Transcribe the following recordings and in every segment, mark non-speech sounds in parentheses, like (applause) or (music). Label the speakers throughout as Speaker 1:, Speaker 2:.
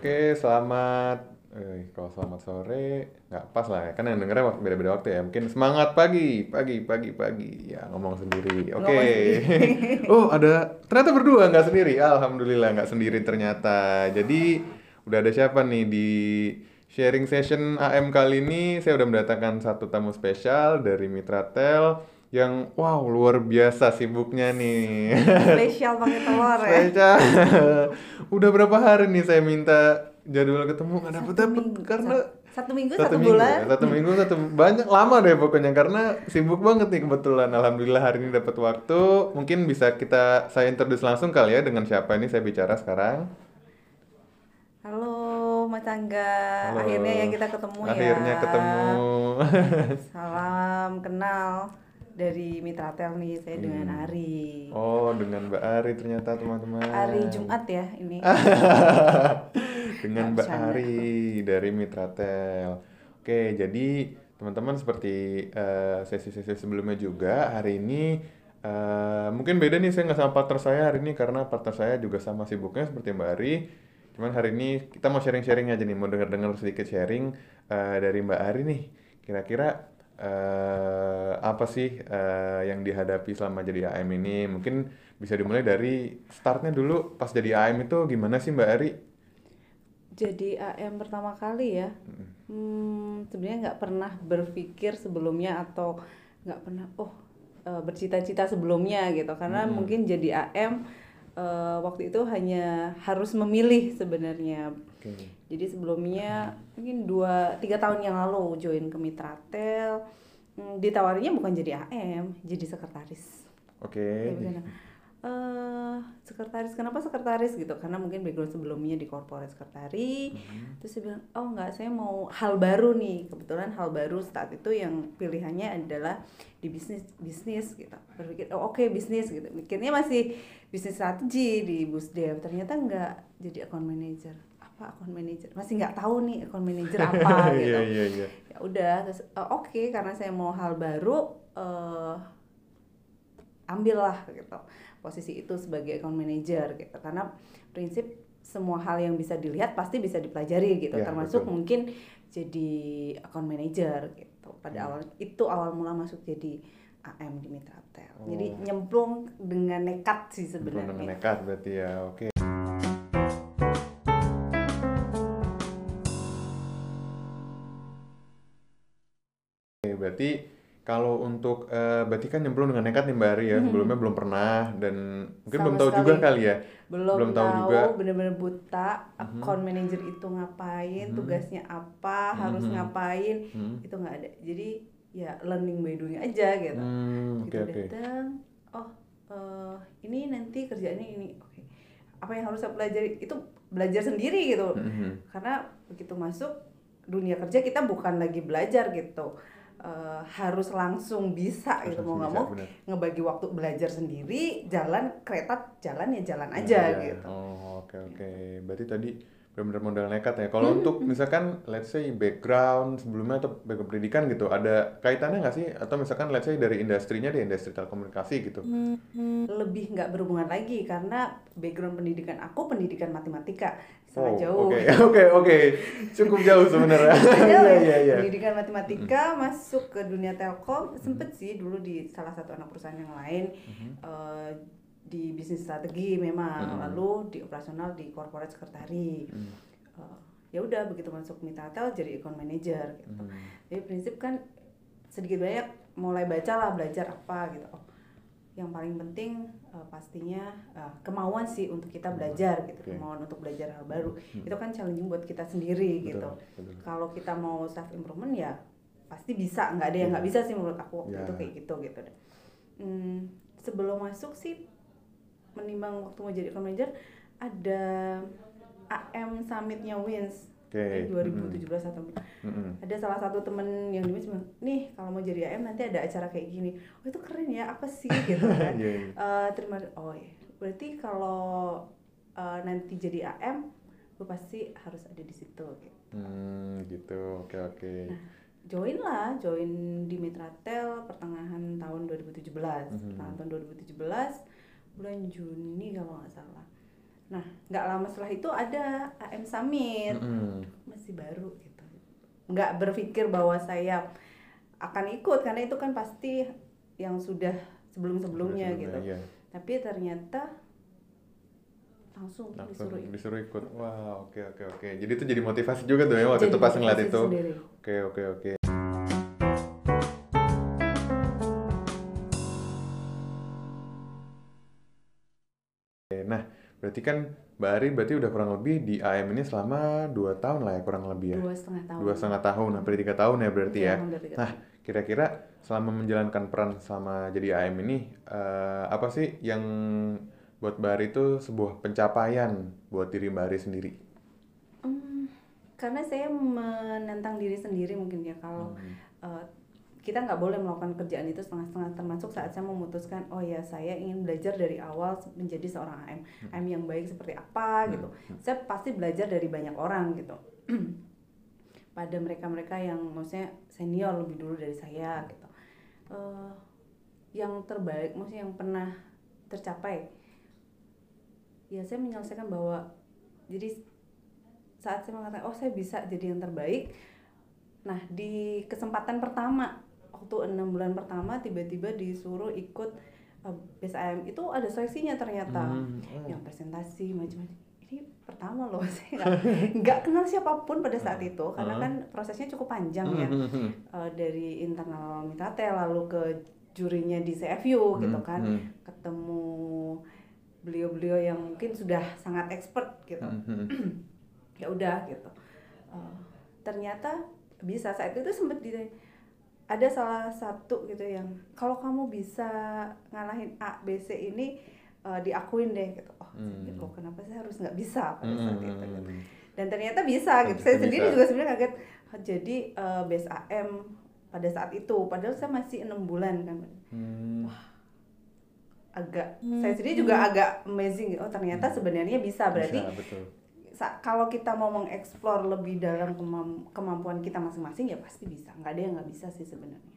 Speaker 1: Oke, selamat. Eh, kalau selamat sore nggak pas lah ya. Kan yang dengernya waktu beda-beda waktu ya. Mungkin semangat pagi, pagi, pagi, pagi. Ya ngomong sendiri. Oke.
Speaker 2: Sendiri. (laughs)
Speaker 1: oh ada ternyata berdua nggak sendiri. Alhamdulillah nggak sendiri ternyata. Jadi udah ada siapa nih di sharing session AM kali ini? Saya udah mendatangkan satu tamu spesial dari Mitra Tel yang wow luar biasa sibuknya nih.
Speaker 2: spesial pakai telur ya?
Speaker 1: Spesial. (laughs) Udah berapa hari nih saya minta jadwal ketemu? Nggak dapet dapet. karena
Speaker 2: satu, minggu
Speaker 1: satu
Speaker 2: satu,
Speaker 1: minggu
Speaker 2: bulan?
Speaker 1: ya, satu minggu satu banyak lama deh pokoknya. Karena sibuk banget nih kebetulan. Alhamdulillah hari ini dapat waktu. Mungkin bisa kita saya introduce langsung kali ya dengan siapa ini saya bicara sekarang.
Speaker 2: Halo Mas Angga.
Speaker 1: Halo.
Speaker 2: akhirnya ya kita ketemu ya.
Speaker 1: Akhirnya ketemu.
Speaker 2: Salam kenal dari Mitra Tel nih saya dengan
Speaker 1: Hmm.
Speaker 2: Ari
Speaker 1: oh dengan Mbak Ari ternyata teman-teman
Speaker 2: Hari Jumat ya ini (laughs)
Speaker 1: dengan Mbak. Ari dari Mitra Tel. Oke, jadi teman-teman seperti eh, sesi-sesi sebelumnya juga hari ini eh, mungkin beda nih saya nggak sama partner saya hari ini karena partner saya juga sama sibuknya seperti Mbak Ari. Cuman hari ini kita mau sharing-sharing aja nih, mau dengar-dengar sedikit sharing eh, dari Mbak Ari nih. Kira-kira eh, apa sih eh, yang dihadapi selama jadi AM ini? Mungkin bisa dimulai dari startnya dulu pas jadi AM itu gimana sih Mbak Ari?
Speaker 2: jadi AM pertama kali ya hmm, sebenarnya nggak pernah berpikir sebelumnya atau nggak pernah oh eh, bercita-cita sebelumnya gitu karena
Speaker 1: Hmm.
Speaker 2: mungkin jadi AM eh, waktu itu hanya harus memilih sebenarnya
Speaker 1: Oke.
Speaker 2: jadi sebelumnya mungkin dua tiga tahun yang lalu join ke Mitratel hmm, ditawarinya bukan jadi AM jadi sekretaris
Speaker 1: Oke.
Speaker 2: Ya, Eh, sekretaris kenapa sekretaris gitu? Karena mungkin background sebelumnya di corporate sekretari.
Speaker 1: Mhm.
Speaker 2: terus saya bilang oh nggak saya mau hal baru nih. Kebetulan hal baru saat itu yang pilihannya adalah di bisnis bisnis gitu. Berpikir oh oke bisnis gitu. Mikirnya masih bisnis strategi di busdev ternyata nggak jadi account manager. Apa account manager? Masih nggak tahu nih account manager apa (laughs) gitu.
Speaker 1: Iya iya. Iya.
Speaker 2: ya udah terus eh, oke karena saya mau hal baru eh ambillah gitu posisi itu sebagai account manager gitu karena prinsip semua hal yang bisa dilihat pasti bisa dipelajari gitu
Speaker 1: Ya,
Speaker 2: termasuk
Speaker 1: betul.
Speaker 2: mungkin jadi account manager gitu pada
Speaker 1: Hmm.
Speaker 2: awal itu awal mula masuk jadi AM di Mitratel jadi
Speaker 1: Oh.
Speaker 2: nyemplung dengan nekat sih
Speaker 1: Belum dengan
Speaker 2: sebenarnya
Speaker 1: nekat berarti ya. Oke. Oke, berarti kalau untuk eh, berarti kan nyemplung dengan nekat nih Mbak Ari ya. Sebelumnya belum pernah dan mungkin
Speaker 2: Sama
Speaker 1: belum tahu
Speaker 2: sekali.
Speaker 1: juga kali ya.
Speaker 2: belum,
Speaker 1: Belum tahu
Speaker 2: tahu,
Speaker 1: juga.
Speaker 2: bener-bener buta account manager itu ngapain
Speaker 1: Mhm.
Speaker 2: tugasnya apa harus
Speaker 1: Mhm.
Speaker 2: ngapain
Speaker 1: Hmm.
Speaker 2: itu nggak ada jadi ya learning by doing aja gitu
Speaker 1: Hmm, oke
Speaker 2: gitu
Speaker 1: oke.
Speaker 2: datang oh eh, ini nanti kerjaannya ini oke apa yang harus saya pelajari itu belajar sendiri gitu
Speaker 1: Mhm.
Speaker 2: karena begitu masuk dunia kerja kita bukan lagi belajar gitu Eh, harus langsung bisa
Speaker 1: Harus
Speaker 2: gitu mau nggak mau ngebagi waktu belajar sendiri jalan kereta jalan ya jalan
Speaker 1: Nah,
Speaker 2: aja
Speaker 1: iya.
Speaker 2: gitu
Speaker 1: Oh, oke oke. Berarti tadi benar-benar modal nekat ya. Kalau untuk misalkan let's say background sebelumnya atau background pendidikan gitu, ada kaitannya nggak sih? Atau misalkan let's say dari industrinya di industri telekomunikasi gitu.
Speaker 2: lebih nggak berhubungan lagi karena background pendidikan aku pendidikan matematika sangat
Speaker 1: Oh,
Speaker 2: jauh
Speaker 1: Oke (laughs) oke oke. Cukup jauh sebenarnya.
Speaker 2: Jauh (laughs) ya.
Speaker 1: iya.
Speaker 2: pendidikan matematika masuk ke dunia telkom sempet sih dulu di salah satu anak perusahaan yang lain eh, di bisnis strategi memang
Speaker 1: Mhm.
Speaker 2: lalu di operasional di corporate sekretari
Speaker 1: Hmm.
Speaker 2: Eh, ya udah begitu masuk Mitatel jadi account manager gitu
Speaker 1: Hmm.
Speaker 2: jadi prinsip kan sedikit banyak mulai baca lah belajar apa gitu oh yang paling penting eh, pastinya eh, kemauan sih untuk kita belajar gitu
Speaker 1: Oke.
Speaker 2: kemauan untuk belajar hal baru
Speaker 1: Hmm.
Speaker 2: itu kan challenging buat kita sendiri
Speaker 1: Betul,
Speaker 2: gitu kalau kita mau self improvement ya pasti bisa nggak ada yang nggak bisa sih menurut aku waktu
Speaker 1: Ya.
Speaker 2: itu kayak gitu gitu Hmm, sebelum masuk sih menimbang waktu mau jadi account manager ada AM summitnya Wins
Speaker 1: Oke.
Speaker 2: di 2017 atau
Speaker 1: Mm-mm.
Speaker 2: ada salah satu temen yang di bilang nih kalau mau jadi AM nanti ada acara kayak gini oh itu keren ya apa sih (laughs) gitu kan
Speaker 1: Iya, iya.
Speaker 2: Eh, terima oh ya berarti kalau eh, nanti jadi AM lu pasti harus ada di situ gitu
Speaker 1: Hmm, gitu. Oke oke.
Speaker 2: join lah join di Mitratel pertengahan tahun 2017
Speaker 1: Mhm.
Speaker 2: pertengahan tahun 2017 bulan Juni kalau nggak salah nah nggak lama setelah itu ada AM Summit
Speaker 1: Mm-mm.
Speaker 2: masih baru gitu nggak berpikir bahwa saya akan ikut karena itu kan pasti yang sudah sebelum-sebelumnya gitu
Speaker 1: Iya.
Speaker 2: tapi ternyata langsung,
Speaker 1: Langsung
Speaker 2: disuruh ikut.
Speaker 1: disuruh ikut. Wah, oke oke oke. Jadi itu jadi motivasi juga tuh ya waktu
Speaker 2: Jadi
Speaker 1: itu pas ngeliat itu. Oke oke oke. Nah, berarti kan Mbak Ari berarti udah kurang lebih di AM ini selama 2 tahun lah ya kurang lebih ya.
Speaker 2: dua setengah tahun
Speaker 1: Dua setengah tahun, hampir tiga tahun ya berarti
Speaker 2: Iya,
Speaker 1: ya.
Speaker 2: tiga
Speaker 1: Nah, kira-kira selama menjalankan peran selama jadi AM ini eh, apa sih yang buat Mbak Ari itu sebuah pencapaian buat diri Mbak Ari sendiri?
Speaker 2: Hmm, karena saya menantang diri sendiri mungkin ya kalau
Speaker 1: Hmm.
Speaker 2: eh, kita nggak boleh melakukan kerjaan itu setengah-setengah. Termasuk saat saya memutuskan oh ya saya ingin belajar dari awal menjadi seorang AM AM yang baik seperti apa gitu. Saya pasti belajar dari banyak orang gitu. (clears throat) Pada mereka-mereka yang maksudnya senior lebih dulu dari saya gitu. Eh, yang terbaik maksudnya yang pernah tercapai ya saya menyelesaikan bahwa jadi saat saya mengatakan oh saya bisa jadi yang terbaik nah di kesempatan pertama waktu enam bulan pertama tiba-tiba disuruh ikut uh, BSIM itu ada seleksinya ternyata.
Speaker 1: Hmm,
Speaker 2: yang presentasi macam-macam. Ini pertama loh (laughs) saya (laughs) nggak- kenal siapa pun pada saat itu karena
Speaker 1: Hmm.
Speaker 2: kan prosesnya cukup panjang ya.
Speaker 1: Hmm, hmm, hmm.
Speaker 2: Uh, dari internal Mitrate lalu ke jurinya di CFU gitu
Speaker 1: Hmm,
Speaker 2: kan.
Speaker 1: hmm.
Speaker 2: ketemu beliau-beliau yang mungkin sudah sangat expert gitu.
Speaker 1: Hmm, (clears throat)
Speaker 2: ya udah gitu. Uh, ternyata bisa saat itu sempat di ada salah satu gitu yang kalau kamu bisa ngalahin A B C ini uh, diakuin deh gitu. Oh
Speaker 1: Hmm.
Speaker 2: saya, loh kenapa saya harus nggak bisa pada saat itu gitu.
Speaker 1: Hmm.
Speaker 2: dan ternyata bisa gitu.
Speaker 1: Ternyata
Speaker 2: saya sendiri
Speaker 1: bisa.
Speaker 2: juga sebenarnya kaget. "Oh, jadi uh, base AM pada saat itu. Padahal saya masih enam bulan kan.
Speaker 1: Hmm.
Speaker 2: agak saya sendiri juga agak amazing oh ternyata sebenarnya bisa. Berarti
Speaker 1: Bisa, betul.
Speaker 2: Kalau kita mau mengeksplor lebih dalam kemam- kemampuan kita masing-masing ya pasti bisa. Nggak ada yang nggak bisa sih sebenarnya.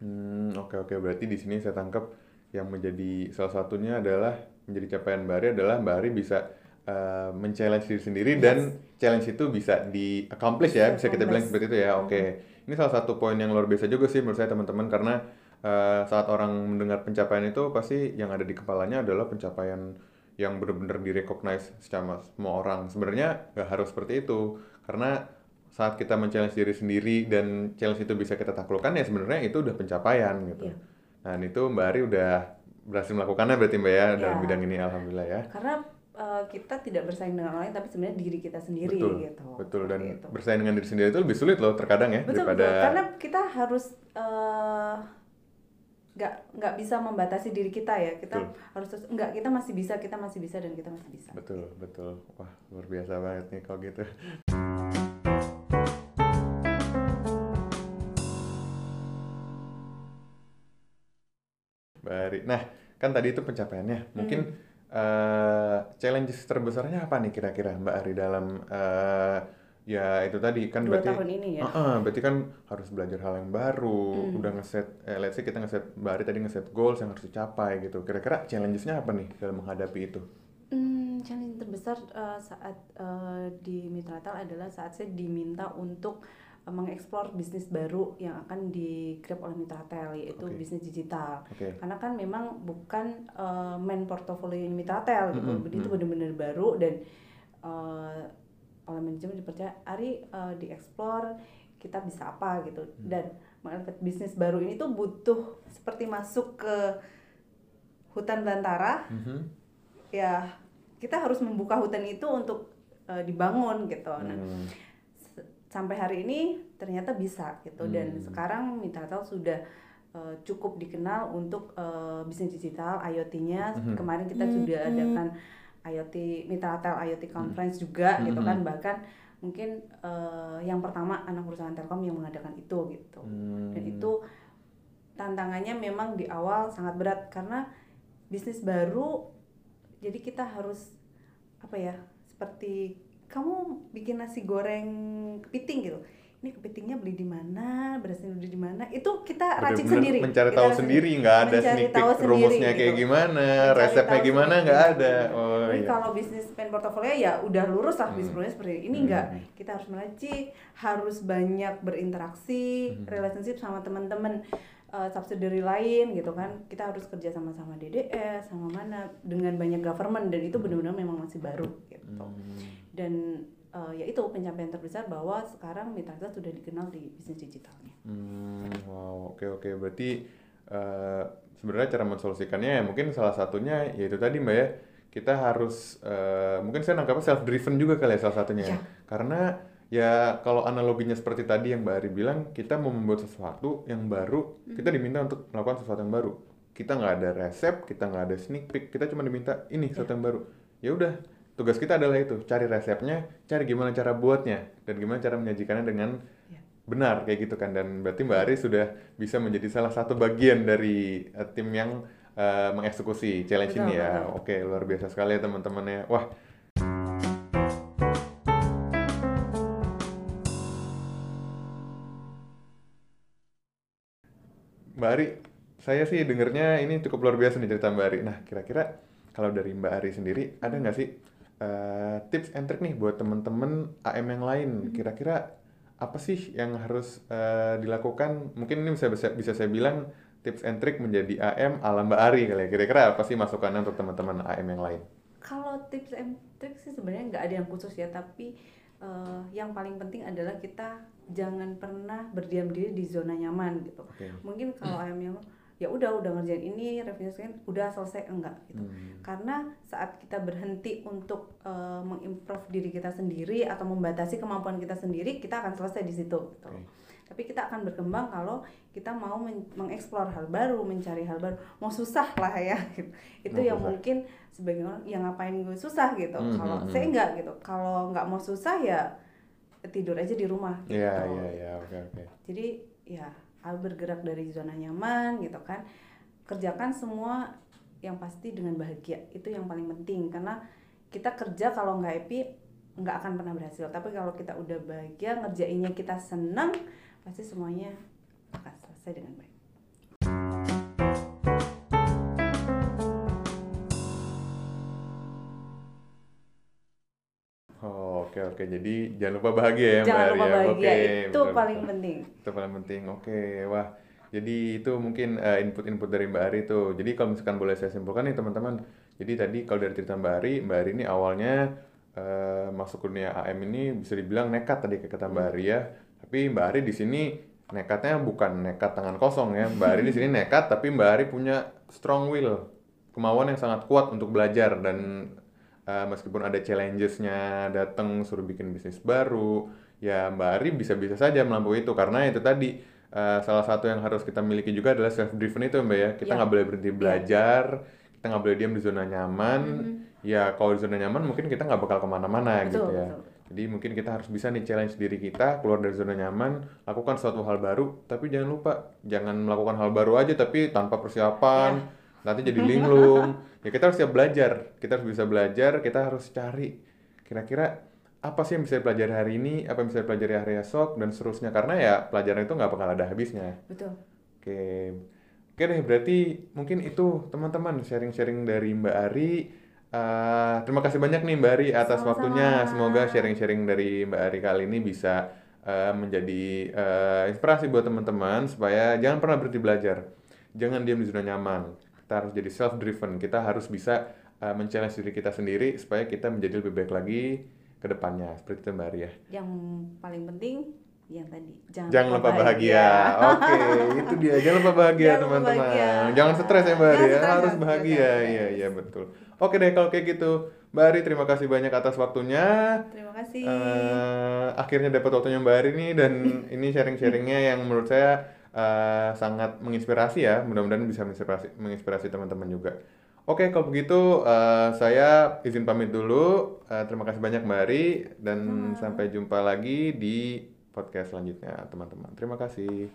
Speaker 1: Hmm, oke oke. Berarti di sini saya tangkap yang menjadi salah satunya adalah menjadi capaian Mbak Ari adalah Mbak Ari bisa uh, men-challenge diri sendiri dan challenge itu bisa di accomplish ya, bisa kita bilang seperti itu ya. Oke. Ini salah satu poin yang luar biasa juga sih menurut saya teman-teman karena uh, saat orang mendengar pencapaian itu pasti yang ada di kepalanya adalah pencapaian yang benar-benar direcognize secara semua orang. Sebenarnya nggak harus seperti itu karena saat kita men-challenge diri sendiri dan challenge itu bisa kita taklukkan ya sebenarnya itu udah pencapaian gitu.
Speaker 2: Iya.
Speaker 1: Nah itu Mbak Ari udah berhasil melakukannya berarti Mbak ya dalam
Speaker 2: Iya.
Speaker 1: bidang ini alhamdulillah ya.
Speaker 2: karena uh, kita tidak bersaing dengan orang lain tapi sebenarnya diri kita sendiri
Speaker 1: Betul,
Speaker 2: gitu
Speaker 1: betul dan
Speaker 2: Seperti itu.
Speaker 1: bersaing dengan diri sendiri itu lebih sulit loh terkadang ya
Speaker 2: betul
Speaker 1: daripada
Speaker 2: betul karena kita harus uh, nggak nggak bisa membatasi diri kita ya kita
Speaker 1: Betul.
Speaker 2: harus terus nggak kita masih bisa kita masih bisa dan kita masih bisa
Speaker 1: betul betul wah luar biasa banget nih kalau gitu. Mbak Ari. Nah, kan tadi itu pencapaiannya. Mungkin eh, challenges terbesarnya apa nih kira-kira Mbak Ari dalam eh, ya itu tadi kan
Speaker 2: dua
Speaker 1: berarti
Speaker 2: tahun ini ya
Speaker 1: Heeh, berarti kan harus belajar hal yang baru,
Speaker 2: Hmm.
Speaker 1: udah ngeset, eh, let's say kita ngeset, Mbak Ari tadi ngeset goals yang harus dicapai gitu. Kira-kira challengesnya apa nih dalam menghadapi itu?
Speaker 2: Hmm, challenge terbesar uh, saat uh, di Mitratel adalah saat saya diminta untuk uh, mengeksplor bisnis baru yang akan di-grab oleh Mitratel yaitu
Speaker 1: Oke.
Speaker 2: bisnis digital.
Speaker 1: Oke.
Speaker 2: Karena kan memang bukan uh, main portofolio Mitratel gitu.
Speaker 1: Mm-mm,
Speaker 2: Itu
Speaker 1: mm.
Speaker 2: benar-benar baru dan uh, oleh manajemen dipercaya Ari uh, dieksplor kita bisa apa gitu.
Speaker 1: Hmm.
Speaker 2: Dan mengelola bisnis baru ini tuh butuh seperti masuk ke hutan belantara
Speaker 1: Mhm.
Speaker 2: ya kita harus membuka hutan itu untuk uh, dibangun gitu. Nah,
Speaker 1: Hmm.
Speaker 2: s- sampai hari ini ternyata bisa gitu dan
Speaker 1: Hmm.
Speaker 2: sekarang Mitratel sudah uh, cukup dikenal untuk uh, bisnis digital IoT-nya.
Speaker 1: Mhm.
Speaker 2: Kemarin kita sudah adakan IoT Mitratel IoT conference juga gitu
Speaker 1: Mhm.
Speaker 2: kan bahkan mungkin uh, yang pertama anak perusahaan Telkom yang mengadakan itu gitu.
Speaker 1: Hmm.
Speaker 2: Dan itu tantangannya memang di awal sangat berat karena bisnis baru jadi kita harus apa ya seperti kamu bikin nasi goreng kepiting gitu ini kepitingnya beli di mana, berasnya beli di mana, itu kita racik
Speaker 1: Bener-bener
Speaker 2: sendiri.
Speaker 1: mencari
Speaker 2: Kita
Speaker 1: tahu sendiri nggak ada sneak peek
Speaker 2: sendiri
Speaker 1: rumusnya kayak
Speaker 2: gitu.
Speaker 1: gimana
Speaker 2: Mencari
Speaker 1: resepnya gimana nggak ada oh
Speaker 2: Jadi
Speaker 1: iya
Speaker 2: kalau bisnis pen portofolio ya udah lurus lah
Speaker 1: Hmm.
Speaker 2: bisnisnya seperti ini.
Speaker 1: Hmm.
Speaker 2: enggak. Kita harus meracik, harus banyak berinteraksi,
Speaker 1: Hmm.
Speaker 2: relationship sama teman-teman eh, subsidiary lain gitu kan. Kita harus kerja sama-sama DDS, sama mana dengan banyak government dan itu benar-benar memang masih baru gitu.
Speaker 1: Hmm.
Speaker 2: Dan eh, ya itu pencapaian terbesar bahwa sekarang Mitrasa sudah dikenal di bisnis digitalnya.
Speaker 1: Hmm, wow, oke oke. Berarti eh, sebenarnya cara mensolusikannya ya mungkin salah satunya yaitu tadi Mbak ya, kita harus eh, mungkin saya nangkapnya self driven juga kali ya salah satunya. ya.
Speaker 2: Iya.
Speaker 1: Karena ya kalau analoginya seperti tadi yang Mbak Ari bilang, kita mau membuat sesuatu yang baru, kita diminta untuk melakukan sesuatu yang baru. Kita nggak ada resep, kita nggak ada sneak peek, kita cuma diminta ini sesuatu yang baru. Ya udah, tugas kita adalah itu, cari resepnya, cari gimana cara buatnya, dan gimana cara menyajikannya dengan
Speaker 2: Ya.
Speaker 1: benar kayak gitu kan dan berarti Mbak Ari sudah bisa menjadi salah satu bagian dari eh, tim yang eh, mengeksekusi challenge
Speaker 2: Betul,
Speaker 1: ini ya.
Speaker 2: betul.
Speaker 1: Oke, luar biasa sekali ya teman-temannya. Wah. Mbak Ari, saya sih dengernya ini cukup luar biasa nih cerita Mbak Ari. Nah, kira-kira kalau dari Mbak Ari sendiri ada nggak sih eh, tips and trick nih buat temen-temen AM yang lain? Kira-kira apa sih yang harus eh, dilakukan? Mungkin ini bisa, bisa bisa saya bilang tips and trick menjadi AM ala Mbak Ari kali ya. Kira-kira apa sih masukannya untuk teman-teman AM yang lain?
Speaker 2: Kalau tips and tricks sih sebenarnya nggak ada yang khusus ya, tapi eh, yang paling penting adalah kita jangan pernah berdiam diri di zona nyaman gitu.
Speaker 1: Oke.
Speaker 2: Mungkin kalau (clears throat) ayam yang ya udah udah ngerjain ini revenue sekian udah selesai enggak gitu.
Speaker 1: Hmm.
Speaker 2: Karena saat kita berhenti untuk eh, mengimprove diri kita sendiri atau membatasi kemampuan kita sendiri, kita akan selesai di situ gitu.
Speaker 1: Oke.
Speaker 2: Tapi kita akan berkembang kalau kita mau men- mengeksplor hal baru, mencari hal baru. Mau susah lah ya. (laughs) Gitu. Itu
Speaker 1: Mau
Speaker 2: yang
Speaker 1: susah.
Speaker 2: mungkin sebagai orang yang ngapain gue susah gitu.
Speaker 1: Hmm,
Speaker 2: Kalau
Speaker 1: hmm,
Speaker 2: saya
Speaker 1: hmm.
Speaker 2: enggak gitu. Kalau nggak mau susah ya tidur aja di rumah gitu.
Speaker 1: Iya, iya, iya, oke, oke.
Speaker 2: Jadi ya hal bergerak dari zona nyaman gitu kan. Kerjakan semua yang pasti dengan bahagia. Itu yang paling penting karena kita kerja kalau nggak happy nggak akan pernah berhasil. Tapi kalau kita udah bahagia ngerjainnya kita senang pasti semuanya akan selesai dengan baik.
Speaker 1: Oh, oke oke. Jadi jangan lupa bahagia ya Mbak
Speaker 2: Jangan lupa
Speaker 1: ya.
Speaker 2: bahagia
Speaker 1: Oke,
Speaker 2: itu
Speaker 1: betul,
Speaker 2: paling
Speaker 1: betul.
Speaker 2: penting.
Speaker 1: Itu paling penting. Oke, wah. Jadi itu mungkin eh, input-input dari Mbak Ari tuh. Jadi kalau misalkan boleh saya simpulkan nih teman-teman. Jadi tadi kalau dari cerita Mbak Ari, Mbak Ari ini awalnya eh, masuk ke dunia AM ini bisa dibilang nekat tadi kata Mbak Ari ya. Tapi Mbak Ari di sini nekatnya bukan nekat tangan kosong ya. Mbak Ari di sini nekat tapi Mbak Ari punya strong will, kemauan yang sangat kuat untuk belajar dan eh, meskipun ada challenges-nya datang suruh bikin bisnis baru, ya Mbak Ari bisa-bisa saja melampaui itu karena itu tadi eh, salah satu yang harus kita miliki juga adalah self driven itu Mbak ya. Kita
Speaker 2: Ya.
Speaker 1: nggak boleh berhenti belajar, kita nggak boleh diam di zona nyaman. Ya kalau di zona nyaman mungkin kita nggak bakal ke
Speaker 2: mana-mana
Speaker 1: gitu ya.
Speaker 2: betul.
Speaker 1: Jadi mungkin kita harus bisa nih challenge diri kita keluar dari zona nyaman, lakukan suatu hal baru, tapi jangan lupa jangan melakukan hal baru aja tapi tanpa persiapan, nanti jadi linglung. ya kita harus siap belajar, kita harus bisa belajar, kita harus cari kira-kira apa sih yang bisa dipelajari hari ini, apa yang bisa dipelajari hari esok dan seterusnya karena ya pelajaran itu nggak bakal ada habisnya.
Speaker 2: Betul.
Speaker 1: Oke, oke deh. Berarti mungkin itu teman-teman sharing-sharing dari Mbak Ari. Eh, terima kasih banyak nih Mbak Ari atas
Speaker 2: Sama-sama.
Speaker 1: waktunya. Semoga sharing-sharing dari Mbak Ari kali ini bisa eh, menjadi eh, inspirasi buat teman-teman supaya jangan pernah berhenti belajar. Jangan diam di zona nyaman. Kita harus jadi self-driven. Kita harus bisa eh, men-challenge diri kita sendiri supaya kita menjadi lebih baik lagi ke depannya. Seperti itu Mbak Ari ya.
Speaker 2: Yang paling penting yang tadi jangan,
Speaker 1: Jangan lupa bahagia. Oke, itu dia. Jangan lupa (laughs) bahagia,
Speaker 2: Jangan
Speaker 1: teman-teman.
Speaker 2: bahagia.
Speaker 1: Jangan stres ya, Mbak Ari.
Speaker 2: Jangan
Speaker 1: ya.
Speaker 2: stres,
Speaker 1: Harus
Speaker 2: jangan
Speaker 1: bahagia. Iya, iya, betul. Oke deh, kalau kayak gitu. Mbak Ari, terima kasih banyak atas waktunya.
Speaker 2: Terima kasih.
Speaker 1: Eh, akhirnya dapat waktunya Mbak Ari nih dan (laughs) ini sharing-sharingnya yang menurut saya eh, sangat menginspirasi ya. Mudah-mudahan bisa menginspirasi, menginspirasi teman-teman juga. Oke, kalau begitu eh, saya izin pamit dulu. Eh, terima kasih banyak Mbak Ari dan
Speaker 2: Sama.
Speaker 1: sampai jumpa lagi di podcast selanjutnya, teman-teman. Terima kasih.